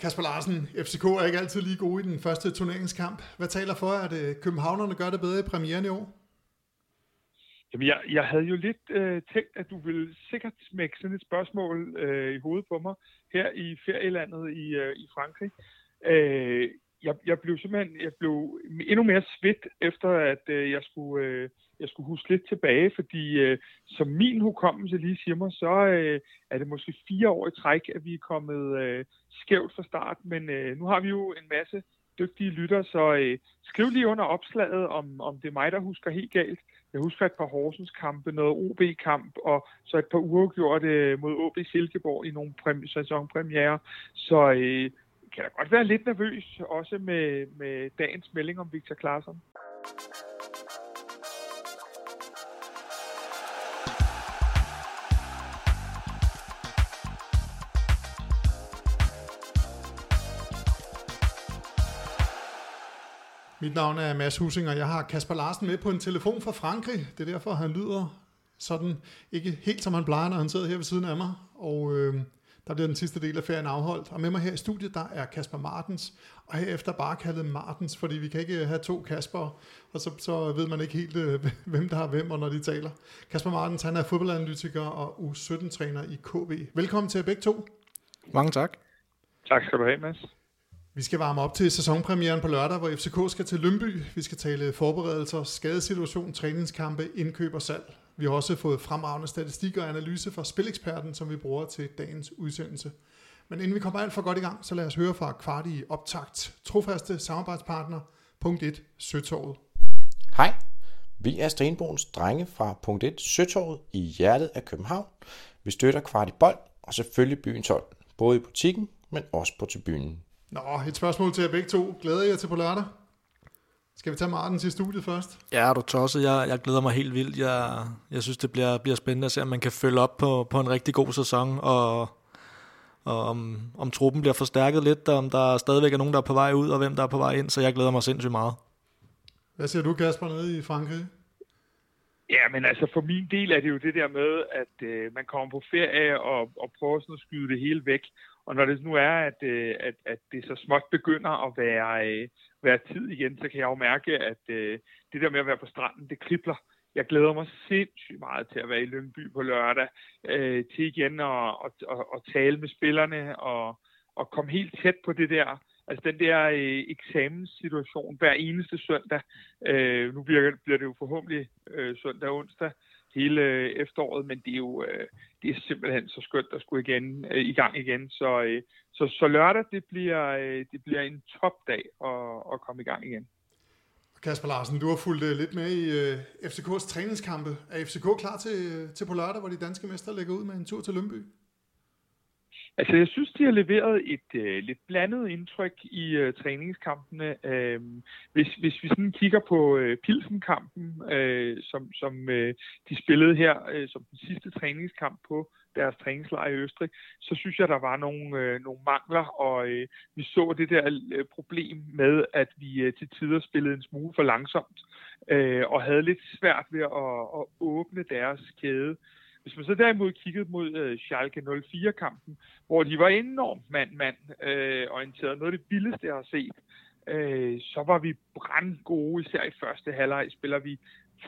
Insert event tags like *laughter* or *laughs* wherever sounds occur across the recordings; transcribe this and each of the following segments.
Kasper Larsen, FCK er ikke altid lige gode i den første turneringskamp. Hvad taler for, at øh, københavnerne gør det bedre i premieren i år? Jamen, jeg, jeg havde jo lidt øh, tænkt, at du ville sikkert smække sådan et spørgsmål øh, i hovedet på mig her i ferielandet i, øh, i Frankrig. Øh, jeg, jeg blev simpelthen jeg blev endnu mere svedt, efter at øh, jeg, skulle, øh, jeg skulle huske lidt tilbage, fordi øh, som min hukommelse lige siger mig, så øh, er det måske fire år i træk, at vi er kommet øh, skævt fra start, men øh, nu har vi jo en masse dygtige lytter, så øh, skriv lige under opslaget, om, om det er mig, der husker helt galt. Jeg husker et par Horsens kampe, noget OB-kamp, og så et par uafgjorte øh, mod OB Silkeborg i nogle præm- sæsonpremiere. Så øh, kan da godt være lidt nervøs, også med, med dagens melding om Victor Claesson. Mit navn er Mads Husing, og jeg har Kasper Larsen med på en telefon fra Frankrig. Det er derfor, han lyder sådan ikke helt som han plejer, når han sidder her ved siden af mig. Og øh, der bliver den sidste del af ferien afholdt. Og med mig her i studiet, der er Kasper Martens, og herefter bare kaldet Martens, fordi vi kan ikke have to Kasper, og så, så ved man ikke helt, øh, *laughs* hvem der har hvem, og når de taler. Kasper Martens, han er fodboldanalytiker og U17-træner i KB. Velkommen til jer begge to. Mange tak. Tak skal du have, Mads. Vi skal varme op til sæsonpremieren på lørdag, hvor FCK skal til Lønby. Vi skal tale forberedelser, skadesituation, træningskampe, indkøb og salg. Vi har også fået fremragende statistik og analyse fra Spileksperten, som vi bruger til dagens udsendelse. Men inden vi kommer alt for godt i gang, så lad os høre fra kvart i optakt. Trofaste samarbejdspartner, punkt 1, Søtorvet. Hej, vi er Stenbogens drenge fra punkt 1, Søtorvet i hjertet af København. Vi støtter kvart i bold og selvfølgelig byens hold, både i butikken, men også på tribunen. Nå, et spørgsmål til jer begge to. Glæder jeg til på lørdag? Skal vi tage Martin til studiet først? Ja, du tosset. Jeg, jeg glæder mig helt vildt. Jeg, jeg synes, det bliver, bliver spændende at se, om man kan følge op på, på en rigtig god sæson, og, og om, om truppen bliver forstærket lidt, og om der stadigvæk er nogen, der er på vej ud, og hvem der er på vej ind, så jeg glæder mig sindssygt meget. Hvad siger du, Kasper, nede i Frankrig? Ja, men altså for min del er det jo det der med, at øh, man kommer på ferie og, og prøver sådan at skyde det hele væk. Og når det nu er, at, øh, at, at det så småt begynder at være, øh, være tid igen, så kan jeg jo mærke, at øh, det der med at være på stranden, det kribler. Jeg glæder mig sindssygt meget til at være i Lyngby på lørdag, øh, til igen at, og, og, og tale med spillerne og, og komme helt tæt på det der, altså den der øh, eksamenssituation hver eneste søndag. Øh, nu bliver, bliver det jo forhåbentlig øh, søndag og onsdag hele øh, efteråret, men det er jo øh, det er simpelthen så skønt at skulle igen, øh, i gang igen. Så, øh, så, så lørdag, det bliver, øh, det bliver en topdag at, at komme i gang igen. Kasper Larsen, du har fulgt uh, lidt med i uh, FCK's træningskampe. Er FCK klar til, til på lørdag, hvor de danske mestre lægger ud med en tur til Lønby? Altså, jeg synes, de har leveret et uh, lidt blandet indtryk i uh, træningskampene. Uh, hvis, hvis vi sådan kigger på uh, Pilsen-kampen, uh, som, som uh, de spillede her uh, som den sidste træningskamp på deres træningslejr i Østrig, så synes jeg, der var nogle, øh, nogle mangler, og øh, vi så det der øh, problem med, at vi øh, til tider spillede en smule for langsomt, øh, og havde lidt svært ved at, at åbne deres kæde. Hvis man så derimod kiggede mod øh, Schalke 04-kampen, hvor de var enormt mand-mand øh, orienteret, noget af det vildeste, jeg har set, øh, så var vi brandgode, især i første halvleg spiller vi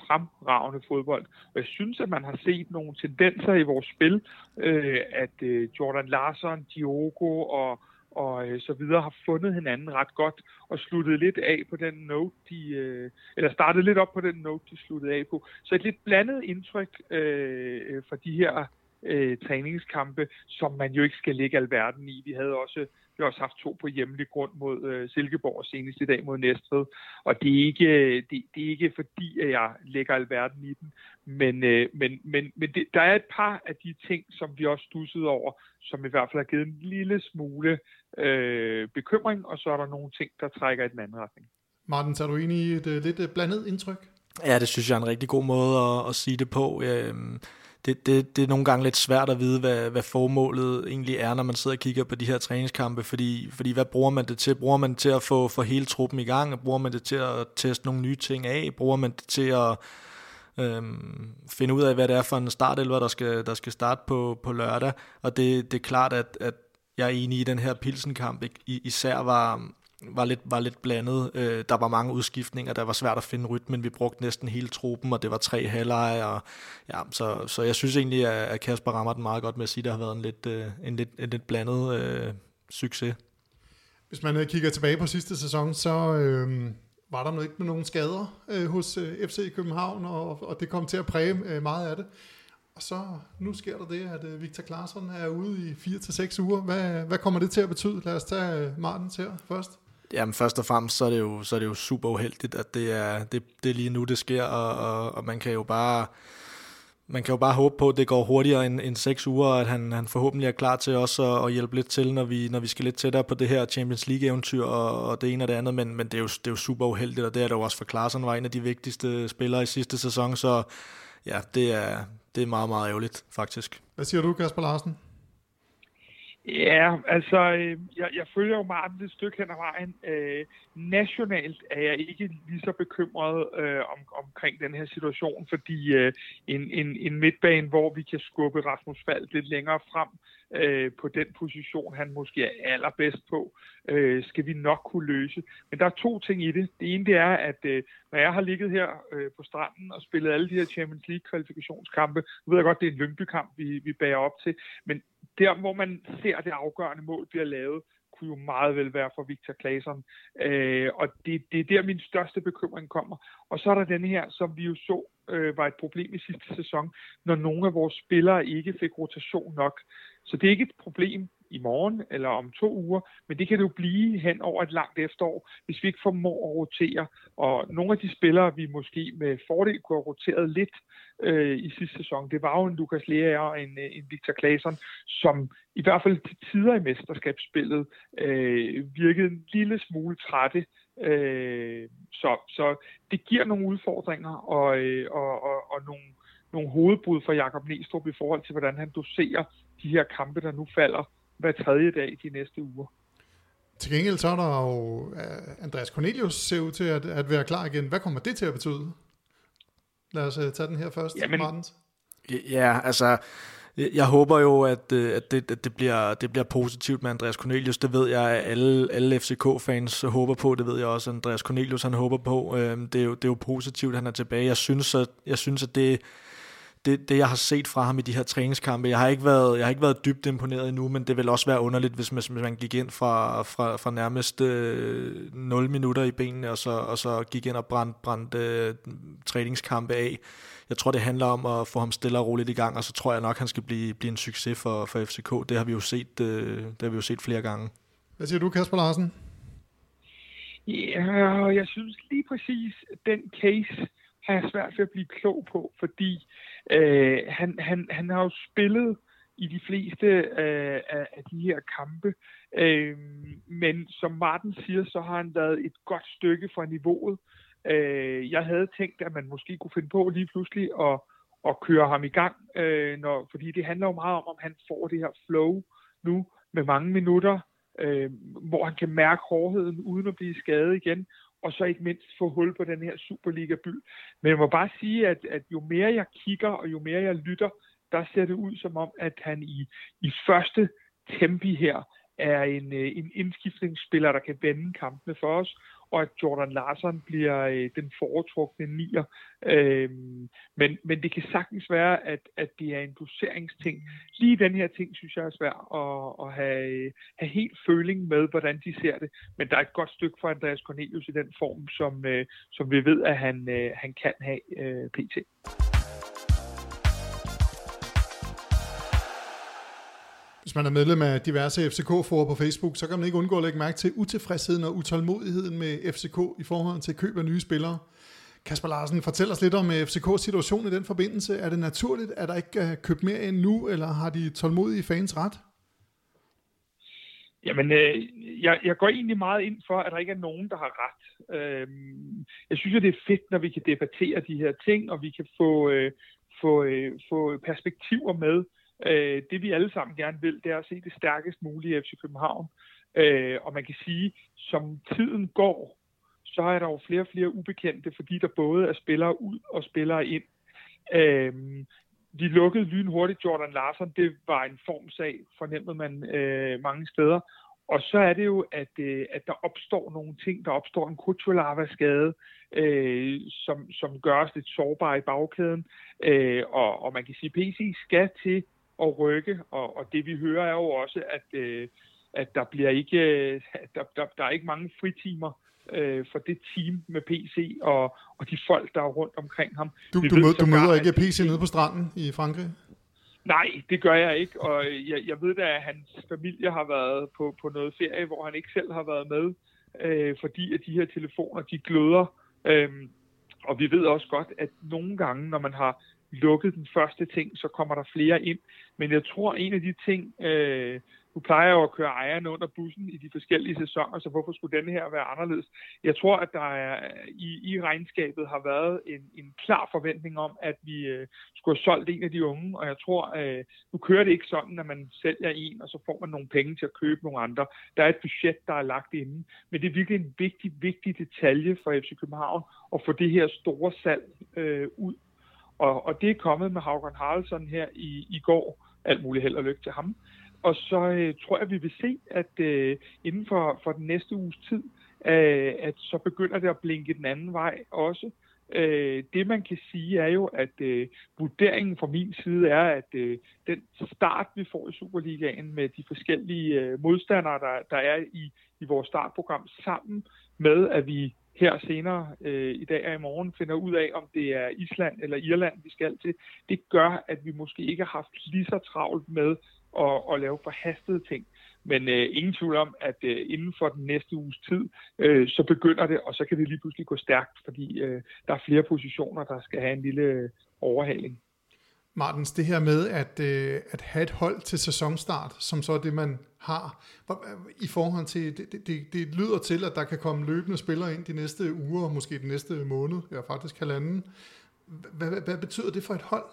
fremragende fodbold. Og jeg synes, at man har set nogle tendenser i vores spil, øh, at øh, Jordan Larsson, Diogo og og øh, så videre har fundet hinanden ret godt og sluttet lidt af på den note, de, øh, eller startet lidt op på den note, de sluttede af på. Så et lidt blandet indtryk øh, øh for de her øh, træningskampe, som man jo ikke skal lægge alverden i. Vi havde også vi har også haft to på hjemlig grund mod øh, Silkeborg og senest i dag mod Næstved. Og det er ikke, det, det er ikke fordi, at jeg lægger alverden i den. Men, øh, men, men, men det, der er et par af de ting, som vi også stussede over, som i hvert fald har givet en lille smule øh, bekymring, og så er der nogle ting, der trækker i den anden retning. Martin, er du enig i et uh, lidt blandet indtryk? Ja, det synes jeg er en rigtig god måde at, at sige det på. Øhm, det, det, det er nogle gange lidt svært at vide, hvad, hvad formålet egentlig er, når man sidder og kigger på de her træningskampe, fordi, fordi hvad bruger man det til? Bruger man det til at få for hele truppen i gang? Bruger man det til at teste nogle nye ting af? Bruger man det til at øhm, finde ud af, hvad det er for en start, eller hvad der skal, der skal starte på, på lørdag? Og det, det er klart, at, at jeg er enig i, den her Pilsen-kamp især var, var lidt, var lidt blandet. Øh, der var mange udskiftninger, der var svært at finde rytmen. Vi brugte næsten hele truppen, og det var tre halvleje. Og, ja, så, så jeg synes egentlig, at Kasper rammer den meget godt med at sige, at det har været en lidt, øh, en lidt, en lidt blandet øh, succes. Hvis man øh, kigger tilbage på sidste sæson, så øh, var der nu ikke med nogen skader øh, hos øh, FC København, og, og det kom til at præge øh, meget af det. Og så nu sker der det, at øh, Victor Claesson er ude i 4-6 uger. Hvad, hvad kommer det til at betyde? Lad os tage øh, Martens her først. Jamen først og fremmest, så er det jo, så er det jo super uheldigt, at det er, det, det er lige nu, det sker, og, og, og man kan jo bare man kan jo bare håbe på, at det går hurtigere end, end seks uger, og at han, han forhåbentlig er klar til også at, at hjælpe lidt til, når vi, når vi skal lidt tættere på det her Champions League-eventyr og, og det ene og det andet, men, men det, er jo, det er jo super uheldigt, og det er det jo også for Klaarsson, var en af de vigtigste spillere i sidste sæson, så ja, det er, det er meget, meget ærgerligt, faktisk. Hvad siger du, Kasper Larsen? Ja, altså, øh, jeg, jeg følger jo Martin et stykke hen ad vejen. Øh, nationalt er jeg ikke lige så bekymret øh, om, omkring den her situation, fordi øh, en, en, en midtbane, hvor vi kan skubbe Rasmus Fald lidt længere frem øh, Øh, på den position, han måske er allerbedst på, øh, skal vi nok kunne løse. Men der er to ting i det. Det ene det er, at øh, når jeg har ligget her øh, på stranden og spillet alle de her Champions League kvalifikationskampe, nu ved jeg godt, det er en Lyngby-kamp, vi, vi bærer op til, men der, hvor man ser det afgørende mål bliver lavet, kunne jo meget vel være for Victor Claesson. Øh, og det, det er der, min største bekymring kommer. Og så er der den her, som vi jo så øh, var et problem i sidste sæson, når nogle af vores spillere ikke fik rotation nok. Så det er ikke et problem i morgen eller om to uger, men det kan det jo blive hen over et langt efterår, hvis vi ikke formår at rotere. Og nogle af de spillere, vi måske med fordel kunne have roteret lidt øh, i sidste sæson, det var jo en Lukas Lea og en, øh, en Victor Claesson, som i hvert fald til tider i mesterskabsspillet øh, virkede en lille smule trætte. Øh, så, så det giver nogle udfordringer og, øh, og, og, og nogle, nogle hovedbrud for Jakob Næstrup i forhold til, hvordan han doserer de her kampe, der nu falder hver tredje dag de næste uger. Til gengæld så er der jo uh, Andreas Cornelius ser ud til at, at være klar igen. Hvad kommer det til at betyde? Lad os uh, tage den her først, Jamen, Martens. Ja, altså jeg håber jo, at, øh, at, det, at det, bliver, det bliver positivt med Andreas Cornelius. Det ved jeg, at alle, alle FCK-fans håber på. Det ved jeg også, at Andreas Cornelius han håber på. Øhm, det er jo, det er jo positivt, at han er tilbage. Jeg synes, at, jeg synes, at det, det, det, jeg har set fra ham i de her træningskampe, jeg har ikke været, jeg har ikke været dybt imponeret endnu, men det vil også være underligt, hvis man, hvis man gik ind fra, fra, fra nærmest øh, 0 minutter i benene, og så, og så gik ind og brændte, brændte øh, træningskampe af. Jeg tror, det handler om at få ham stille og roligt i gang, og så tror jeg nok, han skal blive, blive en succes for, for FCK. Det har vi jo set, øh, det har vi jo set flere gange. Hvad siger du, Kasper Larsen? Ja, jeg synes lige præcis, den case har jeg svært ved at blive klog på, fordi øh, han, han, han har jo spillet i de fleste øh, af, af de her kampe, øh, men som Martin siger, så har han været et godt stykke fra niveauet. Øh, jeg havde tænkt, at man måske kunne finde på lige pludselig at, at køre ham i gang, øh, når, fordi det handler jo meget om, om han får det her flow nu med mange minutter, øh, hvor han kan mærke hårdheden uden at blive skadet igen, og så ikke mindst få hul på den her Superliga-by. Men jeg må bare sige, at, at jo mere jeg kigger, og jo mere jeg lytter, der ser det ud som om, at han i, i første tempi her er en, øh, en indskiftningsspiller, der kan vende kampene for os, og at Jordan Larsen bliver øh, den foretrukne nier. Øhm, men, men det kan sagtens være, at, at det er en doseringsting. Lige den her ting, synes jeg er svært at, at have, have helt føling med, hvordan de ser det. Men der er et godt stykke for Andreas Cornelius i den form, som, øh, som vi ved, at han, øh, han kan have øh, pt. Hvis man er medlem af diverse FCK-forer på Facebook, så kan man ikke undgå at lægge mærke til utilfredsheden og utålmodigheden med FCK i forhold til køb af nye spillere. Kasper Larsen, fortæl os lidt om eh, FCK's situation i den forbindelse. Er det naturligt, at der ikke er købt mere end nu, eller har de tålmodige fans ret? Jamen, øh, jeg, jeg går egentlig meget ind for, at der ikke er nogen, der har ret. Øh, jeg synes at det er fedt, når vi kan debattere de her ting, og vi kan få, øh, få, øh, få perspektiver med, Øh, det vi alle sammen gerne vil, det er at se det stærkest mulige FC København. Øh, og man kan sige, som tiden går, så er der jo flere og flere ubekendte, fordi der både er spillere ud og spillere ind. Øh, de lukkede lynhurtigt Jordan Larsen. Det var en formsag, fornemmede man øh, mange steder. Og så er det jo, at, øh, at der opstår nogle ting. Der opstår en Kutsulava-skade, øh, som, som gør os lidt sårbare i bagkæden. Øh, og, og man kan sige, at PC skal til at rykke, og, og det vi hører er jo også, at, øh, at der bliver ikke, øh, der, der, der er ikke mange fritimer øh, for det team med PC og, og de folk, der er rundt omkring ham. Du, du, mød, du møder ikke PC nede på stranden i Frankrig? Nej, det gør jeg ikke, og jeg, jeg ved da, at hans familie har været på, på noget ferie, hvor han ikke selv har været med, øh, fordi at de her telefoner, de gløder. Øh, og vi ved også godt, at nogle gange, når man har lukket den første ting, så kommer der flere ind. Men jeg tror, en af de ting, øh, du plejer jo at køre ejerne under bussen i de forskellige sæsoner, så hvorfor skulle denne her være anderledes? Jeg tror, at der er, i, i regnskabet har været en, en klar forventning om, at vi øh, skulle have solgt en af de unge, og jeg tror, øh, nu kører det ikke sådan, at man sælger en, og så får man nogle penge til at købe nogle andre. Der er et budget, der er lagt inde, men det er virkelig en vigtig, vigtig detalje for FC København at få det her store salg øh, ud. Og, og det er kommet med Haugen Haraldsson her i, i går. Alt muligt held og lykke til ham. Og så øh, tror jeg, vi vil se, at øh, inden for, for den næste uges tid, øh, at så begynder det at blinke den anden vej også. Øh, det man kan sige er jo, at øh, vurderingen fra min side er, at øh, den start, vi får i Superligaen med de forskellige øh, modstandere, der, der er i, i vores startprogram, sammen med, at vi her senere øh, i dag og i morgen finder ud af, om det er Island eller Irland, vi skal til, det gør, at vi måske ikke har haft lige så travlt med at, at lave forhastede ting. Men øh, ingen tvivl om, at øh, inden for den næste uges tid, øh, så begynder det, og så kan det lige pludselig gå stærkt, fordi øh, der er flere positioner, der skal have en lille øh, overhaling. Martens, det her med at, øh, at have et hold til sæsonstart, som så er det, man har, øh, i forhold til, det, det, det lyder til, at der kan komme løbende spillere ind de næste uger, måske den næste måned, ja faktisk halvanden. Hvad, hvad, hvad betyder det for et hold?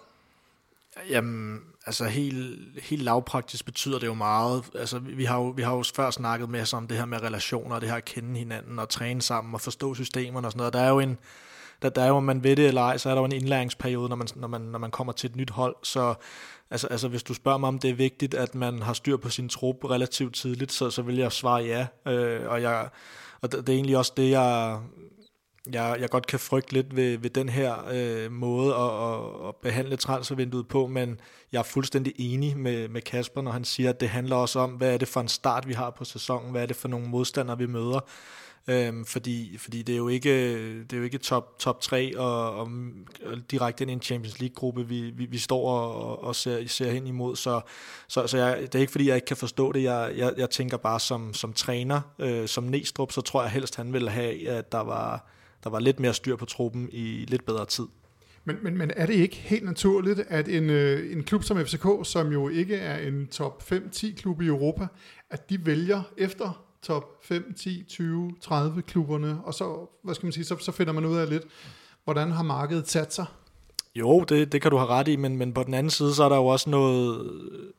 Jamen, altså helt, helt lavpraktisk betyder det jo meget. Altså, vi har jo, vi har jo før snakket med om det her med relationer, det her at kende hinanden og træne sammen og forstå systemerne og sådan noget. Der er jo en, der, der er jo, om man ved det eller ej, så er der jo en indlæringsperiode, når man, når man, når man kommer til et nyt hold. Så altså, altså, hvis du spørger mig, om det er vigtigt, at man har styr på sin trup relativt tidligt, så, så vil jeg svare ja. Øh, og jeg, og det, det er egentlig også det, jeg, jeg, jeg godt kan frygte lidt ved, ved den her øh, måde at, at, at behandle transfervinduet på, men jeg er fuldstændig enig med, med Kasper, når han siger, at det handler også om, hvad er det for en start, vi har på sæsonen, hvad er det for nogle modstandere, vi møder. Øhm, fordi, fordi det er jo ikke, det er jo ikke top, top 3 og, og, og direkte ind i en Champions League-gruppe, vi, vi, vi står og, og ser, ser hen imod. Så, så, så jeg, det er ikke, fordi jeg ikke kan forstå det. Jeg, jeg, jeg tænker bare som, som træner, øh, som Næstrup, så tror jeg helst, han ville have, at der var, der var lidt mere styr på truppen i lidt bedre tid. Men, men, men er det ikke helt naturligt, at en, øh, en klub som FCK, som jo ikke er en top 5-10 klub i Europa, at de vælger efter top 5, 10, 20, 30 klubberne, og så, hvad skal man sige, så, så finder man ud af lidt, hvordan har markedet sat sig? Jo, det, det kan du have ret i, men, men på den anden side, så er der jo også noget,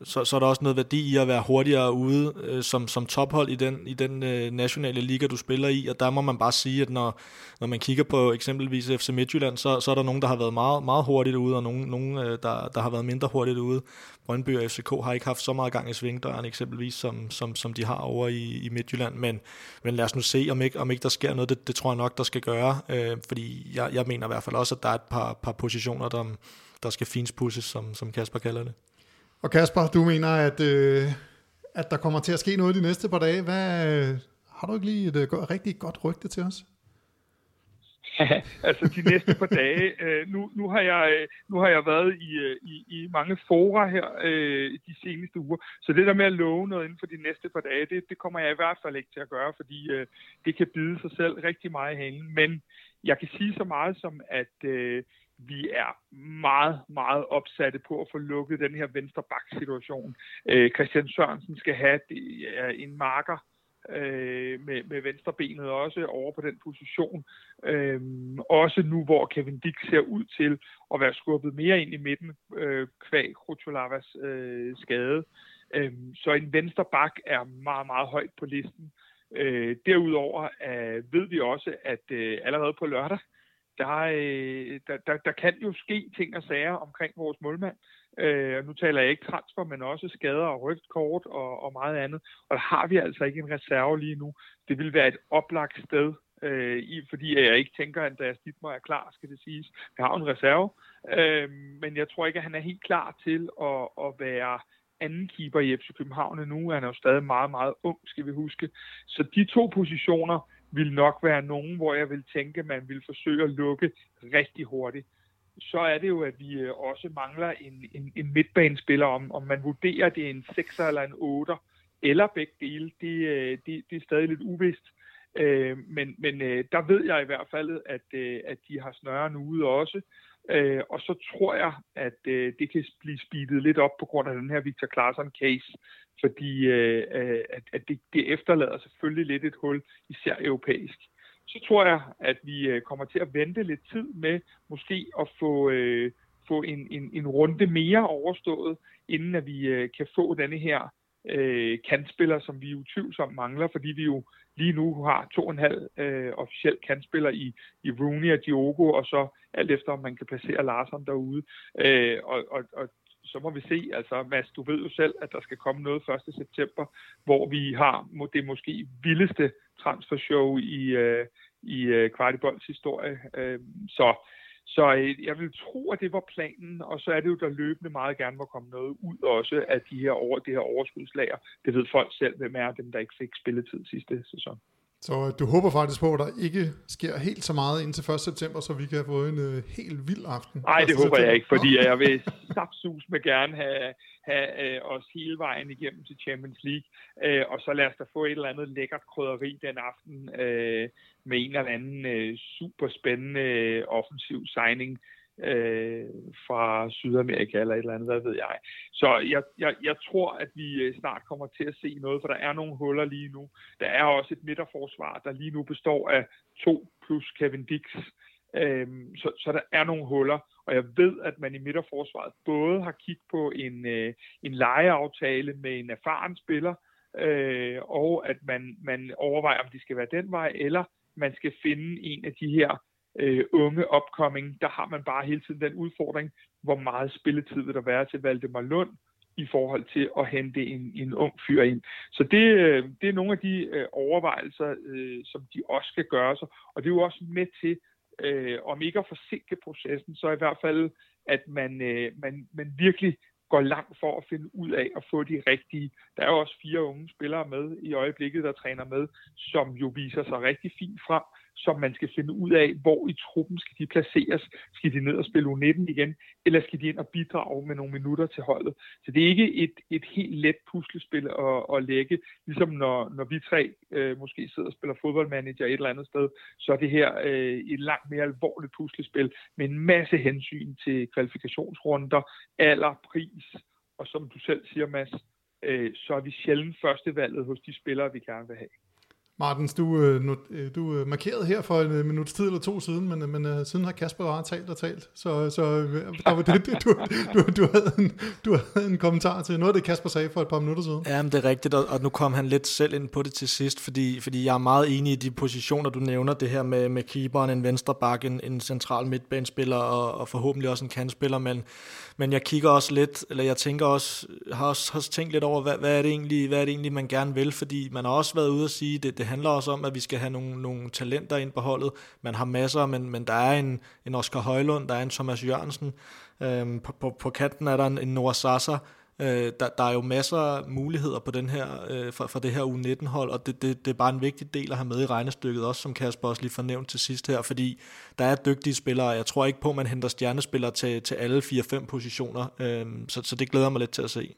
så, så er der også noget værdi i at være hurtigere ude øh, som, som tophold i den, i den øh, nationale liga, du spiller i, og der må man bare sige, at når, når man kigger på eksempelvis FC Midtjylland, så, så er der nogen, der har været meget, meget hurtigt ude, og nogen, nogen øh, der, der har været mindre hurtigt ude. Brøndby og FCK har ikke haft så meget gang i svingdøren eksempelvis, som, som, som de har over i, i Midtjylland, men, men lad os nu se, om ikke, om ikke der sker noget, det, det tror jeg nok, der skal gøre, øh, fordi jeg, jeg mener i hvert fald også, at der er et par, par positioner, der, der skal finspusses, som, som Kasper kalder det. Og Kasper, du mener, at, øh, at der kommer til at ske noget de næste par dage. Hvad, øh, har du ikke lige et øh, rigtig godt rygte til os? *laughs* altså de næste par dage. Øh, nu, nu, har jeg, øh, nu har jeg været i, øh, i, i mange fora her øh, de seneste uger, så det der med at love noget inden for de næste par dage, det, det kommer jeg i hvert fald ikke til at gøre, fordi øh, det kan bide sig selv rigtig meget i Men jeg kan sige så meget som, at øh, vi er meget, meget opsatte på at få lukket den her venstre situation. Øh, Christian Sørensen skal have det, er en marker, øh, med, med venstrebenet også over på den position. Øh, også nu, hvor Kevin Dick ser ud til at være skubbet mere ind i midten øh, kvæg Krucholavas øh, skade. Øh, så en venstre bak er meget, meget højt på listen. Øh, derudover øh, ved vi også, at øh, allerede på lørdag, der, øh, der, der, der kan jo ske ting og sager omkring vores målmand. Øh, Øh, nu taler jeg ikke transfer, men også skader og rødt kort og, og meget andet. Og der har vi altså ikke en reserve lige nu. Det vil være et oplagt sted, øh, i, fordi jeg ikke tænker, at Andreas Dittmer er klar, skal det siges. Vi har en reserve, øh, men jeg tror ikke, at han er helt klar til at, at være anden keeper i FC København nu. Han er jo stadig meget, meget ung, skal vi huske. Så de to positioner vil nok være nogen, hvor jeg vil tænke, at man vil forsøge at lukke rigtig hurtigt så er det jo, at vi øh, også mangler en, en, en midtbanespiller. Om, om man vurderer, det er en 6'er eller en 8'er, eller begge dele, det, øh, det, det er stadig lidt uvist. Øh, men men øh, der ved jeg i hvert fald, at, at de har snøren ude også. og så tror jeg, at det kan blive speedet lidt op på grund af den her Victor Claesson-case, fordi at, at det, det efterlader selvfølgelig lidt et hul, især europæisk så tror jeg, at vi øh, kommer til at vente lidt tid med måske at få, øh, få en, en, en runde mere overstået, inden at vi øh, kan få denne her øh, kantspiller, som vi jo mangler, fordi vi jo lige nu har to og en halv øh, officiel kantspiller i, i Rooney og Diogo, og så alt efter, om man kan placere Larsson derude. Øh, og, og, og så må vi se, altså Mads, du ved jo selv, at der skal komme noget 1. september, hvor vi har det måske vildeste transfershow i, øh, i øh, Kvartibolds historie. Øh, så så øh, jeg vil tro, at det var planen, og så er det jo, der løbende meget gerne må komme noget ud også af de her over, det her overskudslager. Det ved folk selv, hvem er dem, der ikke fik spilletid sidste sæson. Så øh, du håber faktisk på, at der ikke sker helt så meget indtil 1. september, så vi kan få en uh, helt vild aften? Nej, det håber september. jeg ikke, fordi jeg vil *laughs* sapsus med gerne have, have uh, os hele vejen igennem til Champions League, uh, og så lad os da få et eller andet lækkert krydderi den aften uh, med en eller anden uh, super spændende uh, offensiv signing, øh, fra Sydamerika eller et eller andet, hvad ved jeg. Så jeg, jeg, jeg tror, at vi øh, snart kommer til at se noget, for der er nogle huller lige nu. Der er også et midterforsvar, der lige nu består af to plus Kevin Dix. Øh, så, så der er nogle huller, og jeg ved, at man i midterforsvaret både har kigget på en, øh, en lejeaftale med en erfaren spiller, øh, og at man, man overvejer, om de skal være den vej, eller man skal finde en af de her øh, unge upcoming, der har man bare hele tiden den udfordring, hvor meget spilletid vil der være til Valdemar Lund i forhold til at hente en, en ung fyr ind. Så det, øh, det er nogle af de øh, overvejelser, øh, som de også skal gøre sig, og det er jo også med til, øh, om ikke at forsinke processen, så i hvert fald, at man, øh, man, man virkelig går langt for at finde ud af at få de rigtige. Der er jo også fire unge spillere med i øjeblikket, der træner med, som jo viser sig rigtig fint frem som man skal finde ud af, hvor i truppen skal de placeres. Skal de ned og spille U19 igen, eller skal de ind og bidrage med nogle minutter til holdet? Så det er ikke et, et helt let puslespil at, at lægge, ligesom når, når vi tre øh, måske sidder og spiller fodboldmanager et eller andet sted, så er det her øh, et langt mere alvorligt puslespil med en masse hensyn til kvalifikationsrunder, alder, pris, og som du selv siger, Mads, øh, så er vi sjældent førstevalget hos de spillere, vi gerne vil have. Martens, du, øh, øh, du øh, markerede her for en minut tid eller to siden, men, men siden har Kasper bare talt og talt, så, så der var det, du, du, du, havde en, du havde en kommentar til noget af det, Kasper sagde for et par minutter siden. Ja, men det er rigtigt, og og nu kom han lidt selv ind på det til sidst, fordi, fordi jeg er meget enig i de positioner, du nævner, det her med, med keeperen, en venstre bak, en, en central midtbanespiller og, og forhåbentlig også en kandspiller, men, men jeg kigger også lidt, eller jeg tænker også, har også, også tænkt lidt over, hvad, hvad, er det egentlig, hvad er det egentlig, man gerne vil, fordi man har også været ude at sige, det, det handler også om, at vi skal have nogle, nogle talenter ind på holdet. Man har masser, men, men der er en, en Oscar Højlund, der er en Thomas Jørgensen. Øhm, på, på, på kanten er der en, en Noah Sasser. Øh, der, der er jo masser af muligheder på den her, øh, for, for det her U19-hold, og det, det, det er bare en vigtig del at have med i regnestykket, også som Kasper også lige fornævnt til sidst her, fordi der er dygtige spillere, jeg tror ikke på, at man henter stjernespillere til, til alle 4-5 positioner, øh, så, så det glæder mig lidt til at se.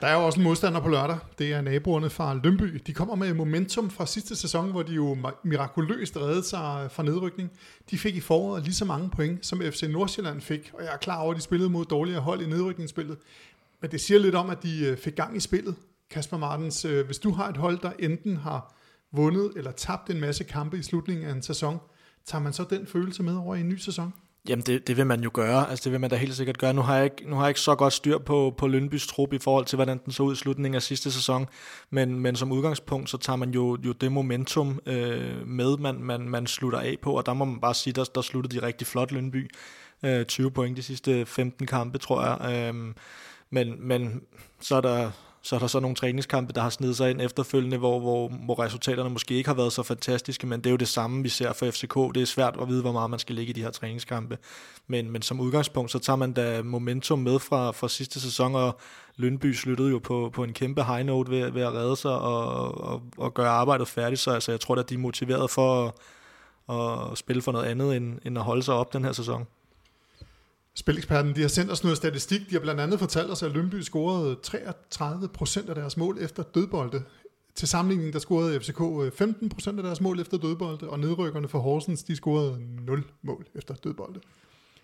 Der er jo også en modstander på lørdag. Det er naboerne fra Lønby. De kommer med momentum fra sidste sæson, hvor de jo mirakuløst reddede sig fra nedrykning. De fik i foråret lige så mange point, som FC Nordsjælland fik, og jeg er klar over, at de spillede mod dårligere hold i nedrykningsspillet. Men det siger lidt om, at de øh, fik gang i spillet. Kasper Martens, øh, hvis du har et hold, der enten har vundet eller tabt en masse kampe i slutningen af en sæson, tager man så den følelse med over i en ny sæson? Jamen det, det vil man jo gøre, altså det vil man da helt sikkert gøre. Nu har jeg ikke, nu har jeg ikke så godt styr på, på Lønbys trup i forhold til, hvordan den så ud i slutningen af sidste sæson, men, men som udgangspunkt, så tager man jo, jo det momentum øh, med, man, man, man slutter af på, og der må man bare sige, der, der sluttede de rigtig flot Lønby. Øh, 20 point de sidste 15 kampe, tror jeg. Øh, men, men så er der så er der så nogle træningskampe, der har snedet sig ind efterfølgende, hvor, hvor, hvor resultaterne måske ikke har været så fantastiske, men det er jo det samme, vi ser for FCK. Det er svært at vide, hvor meget man skal ligge i de her træningskampe. Men, men som udgangspunkt, så tager man da momentum med fra, fra sidste sæson, og Lønby sluttede jo på, på en kæmpe high note ved, ved at redde sig og, og, og gøre arbejdet færdigt, så altså, jeg tror at de er motiveret for at, at spille for noget andet, end, end at holde sig op den her sæson. Spileksperten, de har sendt os noget statistik. De har blandt andet fortalt os, at Lønby scorede 33 procent af deres mål efter dødbolde. Til sammenligning, der scorede FCK 15 øh, procent af deres mål efter dødbolde, og nedrykkerne for Horsens, de scorede 0 mål efter dødbolde.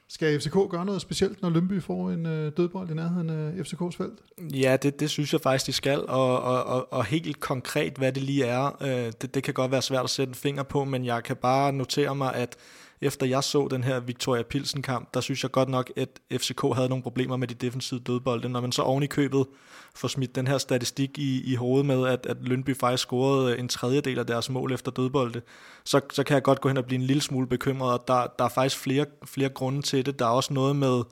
Skal FCK gøre noget specielt, når Lønby får en øh, dødbold i nærheden af FCK's felt? Ja, det, det synes jeg faktisk, de skal, og, og, og, og helt konkret, hvad det lige er, øh, det, det kan godt være svært at sætte en finger på, men jeg kan bare notere mig, at efter jeg så den her Victoria Pilsen-kamp, der synes jeg godt nok, at FCK havde nogle problemer med de defensive dødbolde. Når man så oven i købet får smidt den her statistik i, i hovedet med, at, at Lønby faktisk scorede øh, en tredjedel af deres mål efter dødbolde, så, så kan jeg godt gå hen og blive en lille smule bekymret, og der, der er faktisk flere, flere grunde til det. Der er også noget med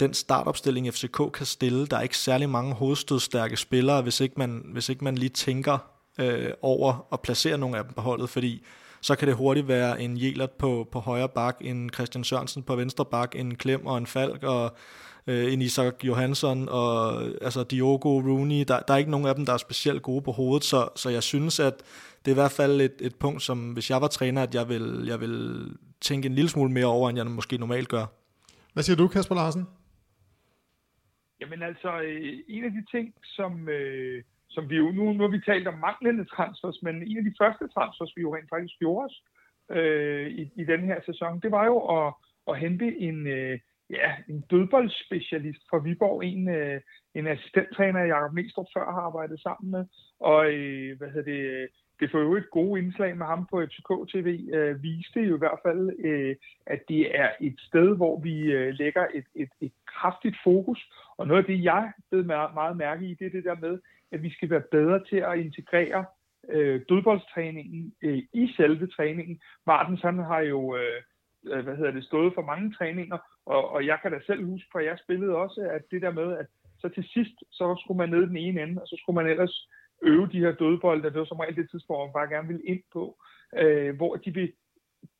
den startopstilling, FCK kan stille. Der er ikke særlig mange hovedstødstærke spillere, hvis ikke man, hvis ikke man lige tænker øh, over at placere nogle af dem på holdet, fordi så kan det hurtigt være en Jelert på, på højre bak, en Christian Sørensen på venstre bak, en Klem og en Falk, og øh, en Isak Johansson, og altså Diogo, Rooney. Der, der er ikke nogen af dem, der er specielt gode på hovedet, så, så jeg synes, at det er i hvert fald et, et punkt, som hvis jeg var træner, at jeg vil, jeg vil tænke en lille smule mere over, end jeg måske normalt gør. Hvad siger du, Kasper Larsen? Jamen altså, øh, en af de ting, som, øh, som vi jo, nu, nu har vi talt om manglende transfers, men en af de første transfers, vi jo rent faktisk gjorde os øh, i, i den her sæson, det var jo at, at hente en, øh, ja, en dødboldspecialist fra Viborg, en, øh, en assistenttræner, Jacob Næstrup før har arbejdet sammen med, og øh, hvad hedder det, det får jo et gode indslag med ham på FCK TV, øh, viste jo i hvert fald, øh, at det er et sted, hvor vi øh, lægger et, et, et kraftigt fokus. Og noget af det, jeg blev meget mærke i, det er det der med, at vi skal være bedre til at integrere øh, dødboldstræningen øh, i selve træningen. Martens han har jo øh, øh, hvad hedder det, stået for mange træninger, og, og jeg kan da selv huske, fra jeg spillede også, at det der med, at så til sidst, så skulle man ned den ene ende, og så skulle man ellers øve de her dødbolde, det var som regel det tidspunkt, man bare gerne ville ind på, øh, hvor de vil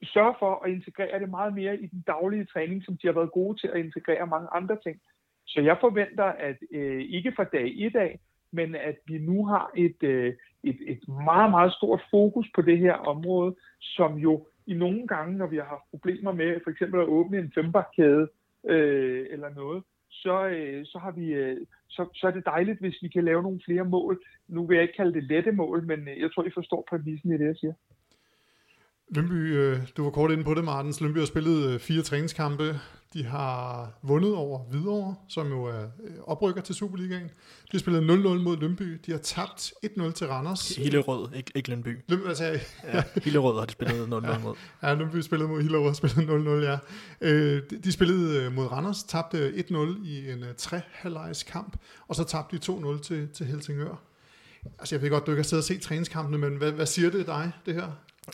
sørge for at integrere det meget mere i den daglige træning, som de har været gode til at integrere mange andre ting. Så jeg forventer, at øh, ikke fra dag i dag, men at vi nu har et, øh, et, et meget, meget stort fokus på det her område, som jo i nogle gange, når vi har haft problemer med for eksempel at åbne en fembarkæde øh, eller noget, så, øh, så, har vi, øh, så, så er det dejligt, hvis vi kan lave nogle flere mål. Nu vil jeg ikke kalde det lette mål, men øh, jeg tror, I forstår præmissen i det, jeg siger. Lønby, øh, du var kort inde på det, Martens. Lønby har spillet øh, fire træningskampe. De har vundet over Hvidovre, som jo er øh, oprykker til Superligaen. De har spillet 0-0 mod Lønby. De har tabt 1-0 til Randers. Hillerød, ikke, ikke Lønby. Lønby, altså, ja, *laughs* Hillerød har de spillet 0-0 mod. Ja, Lønby spillede mod Hillerød og spillede 0-0, ja. De spillede mod Randers, tabte 1-0 i en tre kamp, og så tabte de 2-0 til, til Helsingør. Altså, jeg ved godt, du ikke har siddet og set træningskampene, men hvad, hvad siger det dig, det her?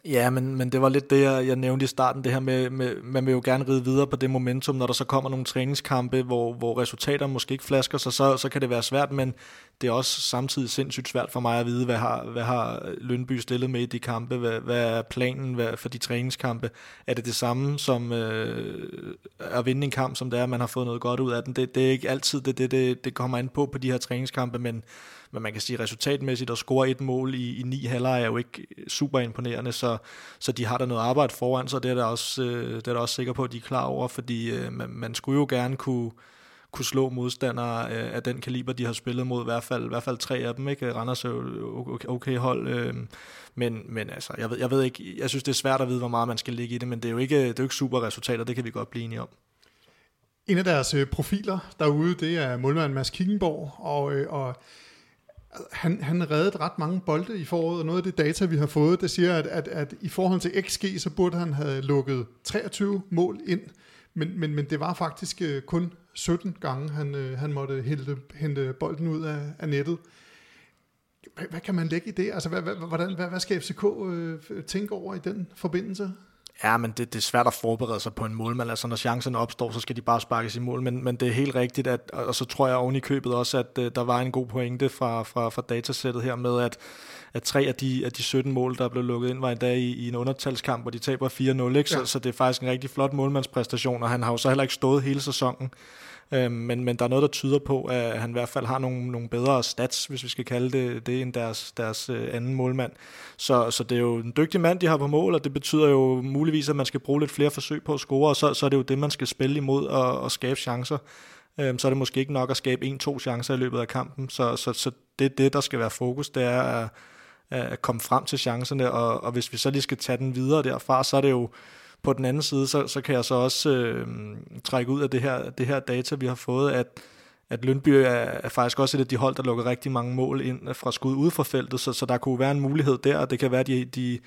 Ja, men, men det var lidt det, jeg, jeg nævnte i starten, det her med, med, man vil jo gerne ride videre på det momentum, når der så kommer nogle træningskampe, hvor, hvor resultater måske ikke flasker sig, så, så kan det være svært, men det er også samtidig sindssygt svært for mig at vide, hvad har, hvad har Lønby stillet med i de kampe, hvad, hvad er planen hvad, for de træningskampe, er det det samme som øh, at vinde en kamp, som det er, man har fået noget godt ud af den, det, det er ikke altid det, det, det, det kommer an på på de her træningskampe, men men man kan sige resultatmæssigt at score et mål i, i ni halvleg er jo ikke super imponerende, så, så de har der noget arbejde foran sig, det er der også, øh, det er der også sikker på, at de er klar over, fordi øh, man, man skulle jo gerne kunne, kunne slå modstandere øh, af den kaliber, de har spillet mod, i hvert fald, i hvert fald tre af dem, ikke? Randers er jo okay, okay hold, øh, men, men altså, jeg ved, jeg ved ikke, jeg synes det er svært at vide, hvor meget man skal ligge i det, men det er jo ikke, det er jo ikke super resultater, det kan vi godt blive enige om. En af deres øh, profiler derude, det er målmand Mads Kickenborg, og, øh, og han, han reddede ret mange bolde i foråret, og noget af det data, vi har fået, det siger, at, at, at i forhold til XG, så burde han have lukket 23 mål ind, Men, men, men det var faktisk øh, kun 17 gange, han, øh, han måtte hente, hente bolden ud af, af nettet. Hvad, hvad kan man lægge i det? Altså, hvad, hvad, hvordan, hvad, hvad skal FCK øh, tænke over i den forbindelse? Ja, men det, det er svært at forberede sig på en målmand. Altså, når chancen opstår, så skal de bare sparkes i mål. Men, men det er helt rigtigt, at, og så tror jeg oven i købet også, at uh, der var en god pointe fra, fra, fra datasættet her med, at, at tre af de, af de 17 mål, der blev lukket ind, var dag i, i en undertalskamp, hvor de taber 4-0. Ikke? Ja. Så, så det er faktisk en rigtig flot målmandspræstation, og han har jo så heller ikke stået hele sæsonen. Øh, men, men der er noget, der tyder på, at han i hvert fald har nogle, nogle bedre stats, hvis vi skal kalde det det, end deres, deres øh, anden målmand. Så, så det er jo en dygtig mand, de har på mål, og det betyder jo muligvis, at man skal bruge lidt flere forsøg på at score, og så, så er det jo det, man skal spille imod og, og skabe chancer. Øh, så er det måske ikke nok at skabe en-to chancer i løbet af kampen. Så, så, så det er det, der skal være fokus, det er at, at komme frem til chancerne, og, og hvis vi så lige skal tage den videre derfra, så er det jo på den anden side, så, så kan jeg så også øh, trække ud af det her, det her data, vi har fået, at, at Lønby er, er faktisk også et af de hold, der lukker rigtig mange mål ind fra skud ude fra feltet, så, så der kunne være en mulighed der, og det kan være, at de, de,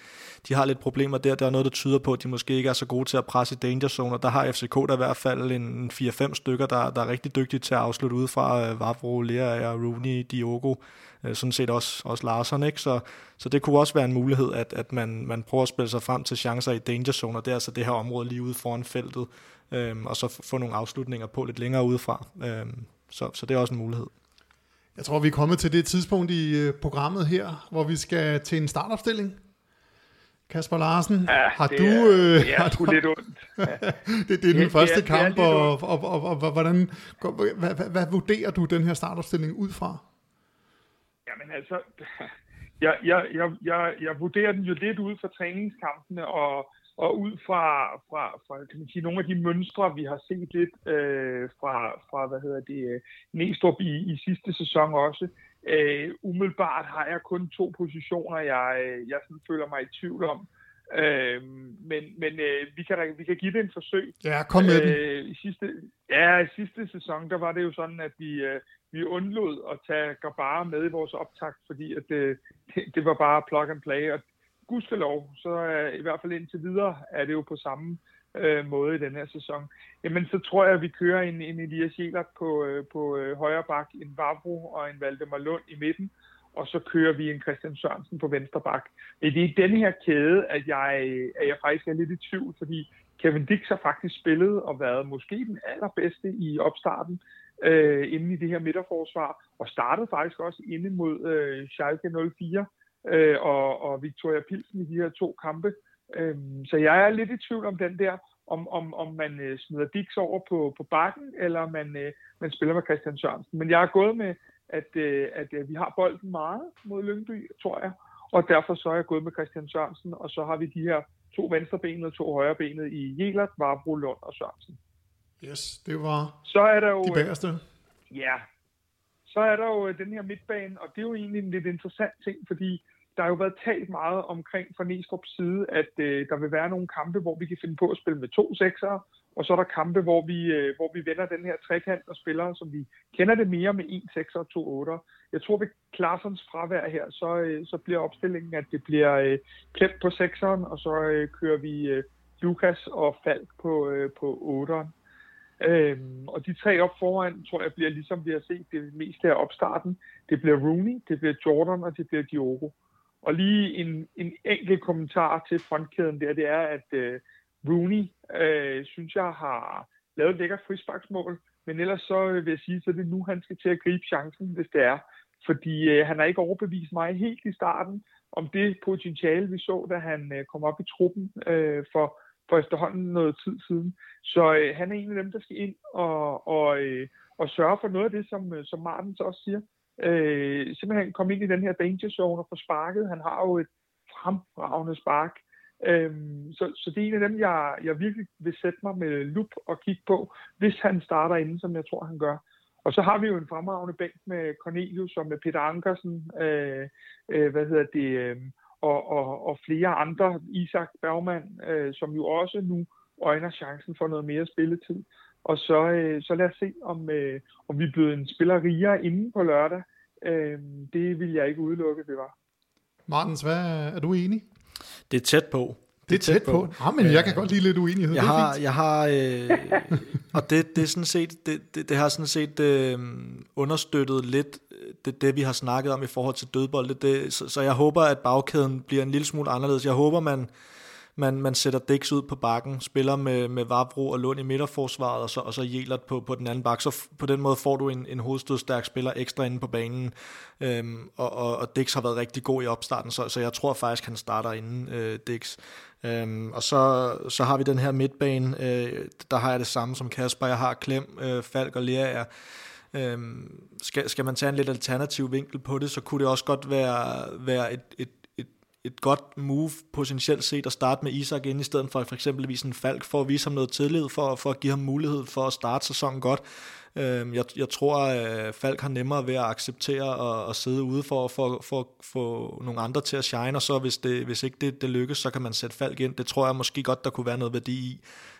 de har lidt problemer der. Der er noget, der tyder på, at de måske ikke er så gode til at presse i danger zone, og der har FCK der i hvert fald en 4-5 stykker, der, der er rigtig dygtige til at afslutte udefra. Øh, Vavro, Lea, Rooney, Diogo, øh, sådan set også, også Larsen. Ikke? Så, så det kunne også være en mulighed, at, at man, man prøver at spille sig frem til chancer i danger zone, og det er altså det her område lige ude foran feltet, øhm, og så få nogle afslutninger på lidt længere udefra. Øhm, så, så det er også en mulighed. Jeg tror, vi er kommet til det tidspunkt i øh, programmet her, hvor vi skal til en startopstilling. Kasper Larsen, ja, har det du... Er, øh, det er sgu lidt ondt. Ja. *laughs* det, det er den det, første det er, kamp, det er og, og, og, og, og hvordan, hvad, hvad, hvad vurderer du den her startopstilling ud fra? Jamen altså, *laughs* jeg, jeg, jeg, jeg, jeg vurderer den jo lidt ud fra træningskampene og, og ud fra, fra, fra kan man sige, nogle af de mønstre, vi har set lidt øh, fra, fra, hvad hedder det, Næstrup i, i sidste sæson også. Øh, umiddelbart har jeg kun to positioner, jeg, jeg sådan føler mig i tvivl om. Øh, men men øh, vi, kan, vi kan give det en forsøg. Ja, kom med øh, den. I sidste, ja, i sidste sæson, der var det jo sådan, at vi, øh, vi undlod at tage Gabara med i vores optakt, fordi at, øh, *laughs* det, det var bare plug and play. Og gudskelov, så øh, i hvert fald indtil videre er det jo på samme øh, måde i den her sæson. Jamen, så tror jeg, at vi kører en, en Elias Jelert på, øh, på øh, højre bak, en Vavro og en Valdemar Lund i midten, og så kører vi en Christian Sørensen på venstre bak. Det er i den her kæde, at jeg, at jeg faktisk er lidt i tvivl, fordi Kevin Dix har faktisk spillet og været måske den allerbedste i opstarten øh, inden i det her midterforsvar, og startede faktisk også inde mod øh, Schalke 04 øh, og, og Victoria Pilsen i de her to kampe. Øh, så jeg er lidt i tvivl om den der, om, om, om man øh, smider Dix over på, på bakken, eller man, øh, man spiller med Christian Sørensen. Men jeg er gået med, at, øh, at øh, vi har bolden meget mod Lyngby, tror jeg, og derfor så er jeg gået med Christian Sørensen, og så har vi de her to venstrebenede og to højrebenede i Jelert, Varbro, Lund og Sørensen. Yes, det var så er der jo, de bagerste. Ja, så er der jo øh, den her midtbane, og det er jo egentlig en lidt interessant ting, fordi der har jo været talt meget omkring fra Næstrup's side, at øh, der vil være nogle kampe, hvor vi kan finde på at spille med to seksere, og så er der kampe, hvor vi, øh, hvor vi vender den her trekant og spiller, som vi kender det mere med en sekser og to otter. Jeg tror, ved Klarsons fravær her, så, øh, så bliver opstillingen, at det bliver øh, klemt på sekseren, og så øh, kører vi øh, Lukas og Falk på, øh, på otteren. Øhm, og de tre op foran, tror jeg, bliver ligesom vi har set det meste af opstarten. Det bliver Rooney, det bliver Jordan, og det bliver Diogo. Og lige en, en enkelt kommentar til frontkæden der, det er, at øh, Rooney, øh, synes jeg, har lavet et lækkert frisparksmål, men ellers så øh, vil jeg sige, så er det nu, han skal til at gribe chancen, hvis det er. Fordi øh, han har ikke overbevist mig helt i starten om det potentiale, vi så, da han øh, kom op i truppen øh, for, for efterhånden noget tid siden. Så øh, han er en af dem, der skal ind og, og, øh, og sørge for noget af det, som, øh, som Martens også siger. Øh, simpelthen komme ind i den her danger zone og få sparket. Han har jo et fremragende spark. Øhm, så, så det er en af dem, jeg, jeg virkelig vil sætte mig med lup og kigge på, hvis han starter inden, som jeg tror, han gør. Og så har vi jo en fremragende bænk med Cornelius og med Peter Ankersen, øh, øh, hvad hedder det, øh, og, og, og flere andre, Isak Bergman, øh, som jo også nu øjner chancen for noget mere spilletid. Og så, øh, så lad os se, om, øh, om vi bliver en spiller rigere inden på lørdag. Øh, det vil jeg ikke udelukke, det var. Martens, hvad er du enig? Det er tæt på. Det er tæt, tæt på. på. Ja, men jeg kan godt lide lidt uenighed. Jeg har, jeg har øh, *laughs* og det, det, er sådan set, det, det, det har sådan set øh, understøttet lidt det, det, vi har snakket om i forhold til dødbold. Det, det, så, så jeg håber, at bagkæden bliver en lille smule anderledes. Jeg håber, man man, man sætter Dix ud på bakken, spiller med, med Vavro og Lund i midterforsvaret, og så, og så Jelert på, på den anden bak. Så på den måde får du en, en hovedstødstærk spiller ekstra inde på banen. Øhm, og, og, og Dix har været rigtig god i opstarten, så, så jeg tror faktisk, han starter inden øh, Dix. Øhm, og så, så har vi den her midtbane, øh, der har jeg det samme som Kasper. Jeg har Klem, øh, Falk og Lea. Øhm, skal, skal man tage en lidt alternativ vinkel på det, så kunne det også godt være, være et, et et godt move potentielt set at starte med Isak ind i stedet for for eksempelvis en Falk, for at vise ham noget tillid, for, for at give ham mulighed for at starte sæsonen godt. Øhm, jeg, jeg tror, at Falk har nemmere ved at acceptere at, at sidde ude for, for, for få nogle andre til at shine, og så hvis, det, hvis ikke det, det lykkes, så kan man sætte Falk ind. Det tror jeg måske godt, der kunne være noget værdi i.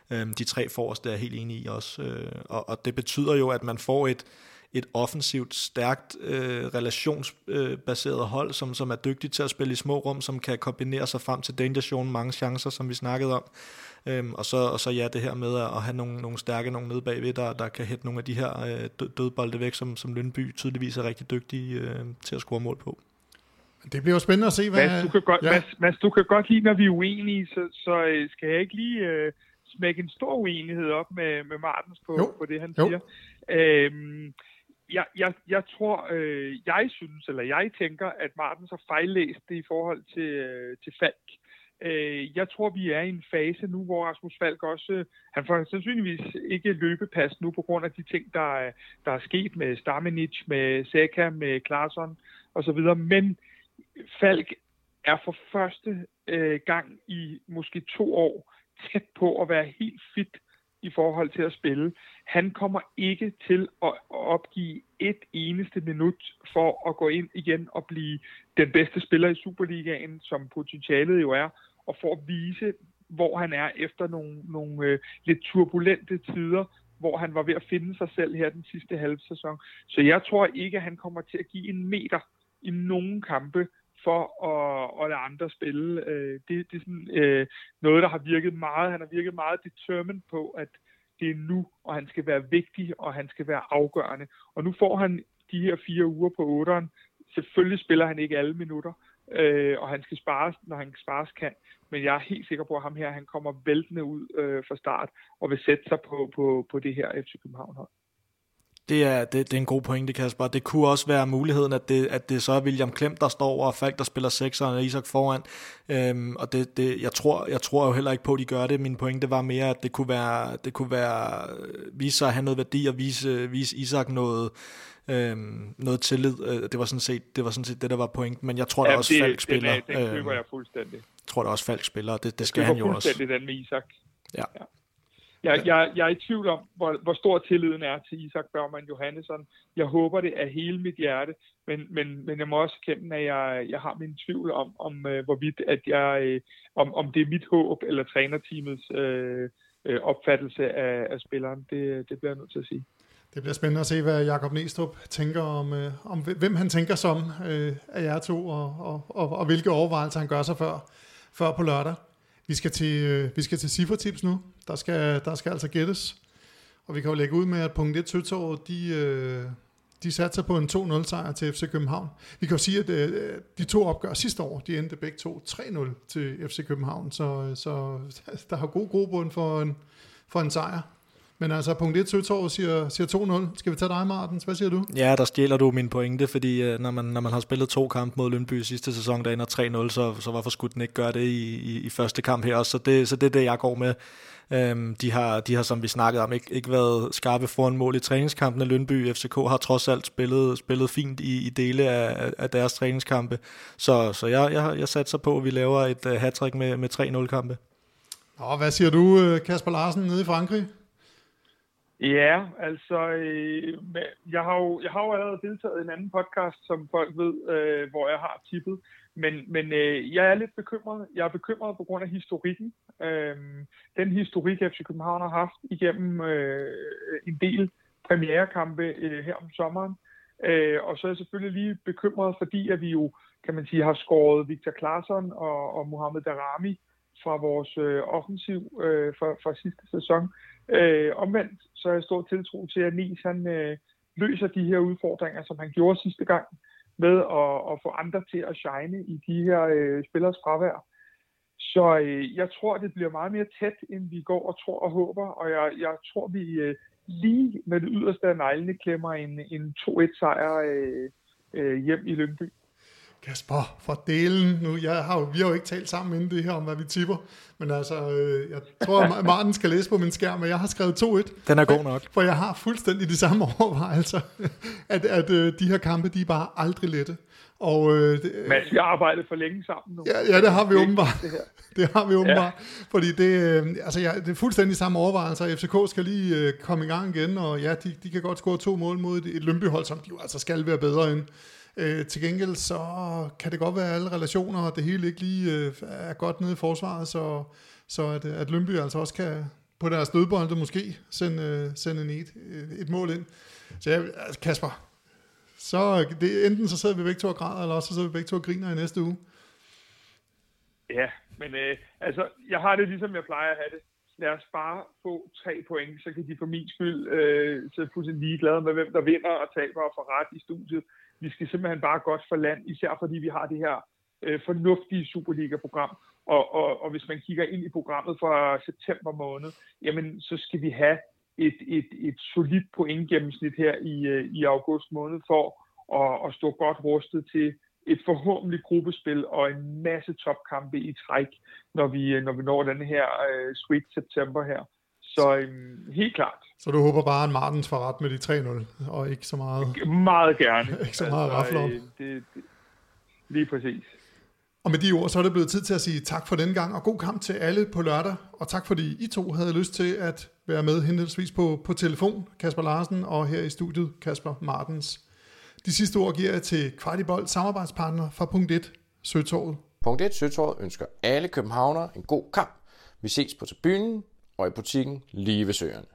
Øhm, de tre forreste er jeg helt enig i også. Øh, og, og det betyder jo, at man får et, et offensivt, stærkt, øh, relationsbaseret øh, hold, som, som er dygtigt til at spille i små rum, som kan kombinere sig frem til danger zone, mange chancer, som vi snakkede om. Øhm, og, så, og så ja, det her med at have nogle, nogle stærke nogle nede bagved, der, der kan hætte nogle af de her øh, dødbolde væk, som, som Lønby tydeligvis er rigtig dygtig øh, til at score mål på. Det bliver jo spændende at se, hvad... Mads, du kan godt, ja. Mads, Mads, du kan godt lide, når vi er uenige, så, så øh, skal jeg ikke lige øh, smække en stor uenighed op med, med Martens på, på det, han jo. siger. Øhm, jeg, jeg, jeg tror, øh, jeg synes, eller jeg tænker, at Martens har fejllæst det i forhold til, øh, til Falk. Øh, jeg tror, vi er i en fase nu, hvor Rasmus Falk også, han får sandsynligvis ikke løbepas nu på grund af de ting, der, der er sket med Stamenic, med Seca, med Klarsson osv., men Falk er for første øh, gang i måske to år tæt på at være helt fit i forhold til at spille. Han kommer ikke til at opgive et eneste minut for at gå ind igen og blive den bedste spiller i Superligaen, som potentialet jo er, og for at vise, hvor han er efter nogle, nogle øh, lidt turbulente tider, hvor han var ved at finde sig selv her den sidste halve sæson. Så jeg tror ikke, at han kommer til at give en meter i nogen kampe for at, at lade andre spille. Øh, det, det er sådan, øh, noget, der har virket meget. Han har virket meget determined på, at det er nu, og han skal være vigtig, og han skal være afgørende. Og nu får han de her fire uger på otteren. Selvfølgelig spiller han ikke alle minutter, øh, og han skal spares, når han spares kan. Men jeg er helt sikker på, at ham her han kommer væltende ud øh, fra start, og vil sætte sig på, på, på det her FC København hold. Det er, det, det er en god pointe, Kasper. Det kunne også være muligheden, at det, at det så er William Klem, der står, og Falk, der spiller sekser, og Isak foran. Øhm, og det, det, jeg, tror, jeg tror jo heller ikke på, at de gør det. Min pointe var mere, at det kunne være, det kunne være vise sig at have noget værdi, og vise, vise Isak noget, øhm, noget tillid. Øh, det var, sådan set, det var sådan set det, der var pointen. Men jeg tror, ja, også Falk spiller. Det, det køber jeg fuldstændig. Jeg tror, der også Falk spiller, det, det skal han jo også. fuldstændig den med Isak. Ja. ja. Jeg, jeg, jeg er i tvivl om, hvor, hvor stor tilliden er til Isak Bergman Johannesson. Jeg håber det af hele mit hjerte, men, men, men jeg må også kende, at jeg, jeg har min tvivl om, om øh, hvorvidt, at jeg, øh, om, om det er mit håb eller trænerteamets øh, øh, opfattelse af, af spilleren. Det, det bliver jeg nødt til at sige. Det bliver spændende at se, hvad Jakob Næstrup tænker om, øh, om hvem han tænker som øh, af jer to, og, og, og, og hvilke overvejelser han gør sig før, før på lørdag. Vi skal til, øh, vi skal til cifretips nu. Der skal, der skal altså gættes. Og vi kan jo lægge ud med, at punkt 1 Søtorvet, de, øh, de satte sig på en 2-0 sejr til FC København. Vi kan jo sige, at øh, de to opgør sidste år, de endte begge to 3-0 til FC København. Så, øh, så *laughs* der har god grobund for en, for en sejr. Men altså, punkt 1 Søtorv siger, siger 2-0. Skal vi tage dig, Martens? Hvad siger du? Ja, der stjæler du min pointe, fordi uh, når, man, når man har spillet to kampe mod Lønby sidste sæson, der ender 3-0, så, så hvorfor skulle den ikke gøre det i, i, i første kamp her også? Så det, så det er det, jeg går med. Um, de, har, de har, som vi snakkede om, ikke, ikke været skarpe foran mål i træningskampene. Lønby FCK har trods alt spillet, spillet fint i, i dele af, af deres træningskampe. Så, så jeg, jeg, jeg satser på, at vi laver et uh, hat med, med 3-0-kampe. Og hvad siger du, øh, Kasper Larsen, nede i Frankrig? Ja, altså, øh, jeg, har jo, jeg har jo allerede deltaget i en anden podcast, som folk ved, øh, hvor jeg har tippet. Men, men øh, jeg er lidt bekymret. Jeg er bekymret på grund af historikken. Øh, den historik, FC København har haft igennem øh, en del premierekampe øh, her om sommeren. Øh, og så er jeg selvfølgelig lige bekymret, fordi at vi jo, kan man sige, har skåret Victor Claesson og, og Mohamed Darami fra vores øh, offensiv øh, fra, fra sidste sæson. Øh, omvendt, så er jeg stor tiltro til, at Nies han øh, løser de her udfordringer, som han gjorde sidste gang, med at, at få andre til at shine i de her øh, spillers fravær. Så øh, jeg tror, det bliver meget mere tæt, end vi går og tror og håber, og jeg, jeg tror, vi øh, lige med det yderste af neglene klemmer en, en 2-1-sejr øh, øh, hjem i Lyngby. Kasper, for delen nu. Jeg har jo, vi har jo ikke talt sammen inden det her om, hvad vi tipper. Men altså, øh, jeg tror, *laughs* at Martin skal læse på min skærm, men jeg har skrevet 2-1. Den er god nok. For jeg har fuldstændig de samme *laughs* overvejelser, at, at øh, de her kampe, de er bare aldrig lette. Og, øh, det, Mads, vi har arbejdet for længe sammen nu. Ja, ja det har vi åbenbart. Det, *laughs* det har vi åbenbart. Ja. Fordi det, øh, altså, ja, det er fuldstændig samme overvejelser. FCK skal lige øh, komme i gang igen, og ja, de, de kan godt score to mål mod et, et Lønbyhold, som de jo altså skal være bedre end. Øh, til gengæld så kan det godt være, at alle relationer og det hele ikke lige øh, er godt nede i forsvaret, så, så at, øh, at Lønby altså også kan på deres dødbolde måske sende, øh, sende en et, øh, et mål ind. Så ja, altså Kasper, så det, enten så sidder vi begge to og græder, eller også så sidder vi begge to og griner i næste uge. Ja, men øh, altså, jeg har det ligesom jeg plejer at have det. Lad os bare få tre point, så kan de for min skyld øh, så fuldstændig ligeglade med, hvem der vinder og taber og får ret i studiet. Vi skal simpelthen bare godt for land, især fordi vi har det her øh, fornuftige Superliga-program. Og, og, og hvis man kigger ind i programmet fra september måned, jamen så skal vi have et, et, et solidt pointgennemsnit her i, øh, i august måned for at, at stå godt rustet til et forhåbentlig gruppespil og en masse topkampe i træk, når vi, når vi når den her øh, sweet september her. Så um, helt klart. Så du håber bare, at Martens får ret med de 3-0, og ikke så meget... Meget gerne. *laughs* ikke så meget altså, om. Det, det, lige præcis. Og med de ord, så er det blevet tid til at sige tak for den gang, og god kamp til alle på lørdag, og tak fordi I to havde lyst til at være med henholdsvis på, på telefon, Kasper Larsen, og her i studiet, Kasper Martens. De sidste ord giver jeg til Kvartibold samarbejdspartner fra Punkt 1, Søtorvet. Punkt 1 Søtorvet ønsker alle københavnere en god kamp. Vi ses på tribunen og i butikken lige ved søerne.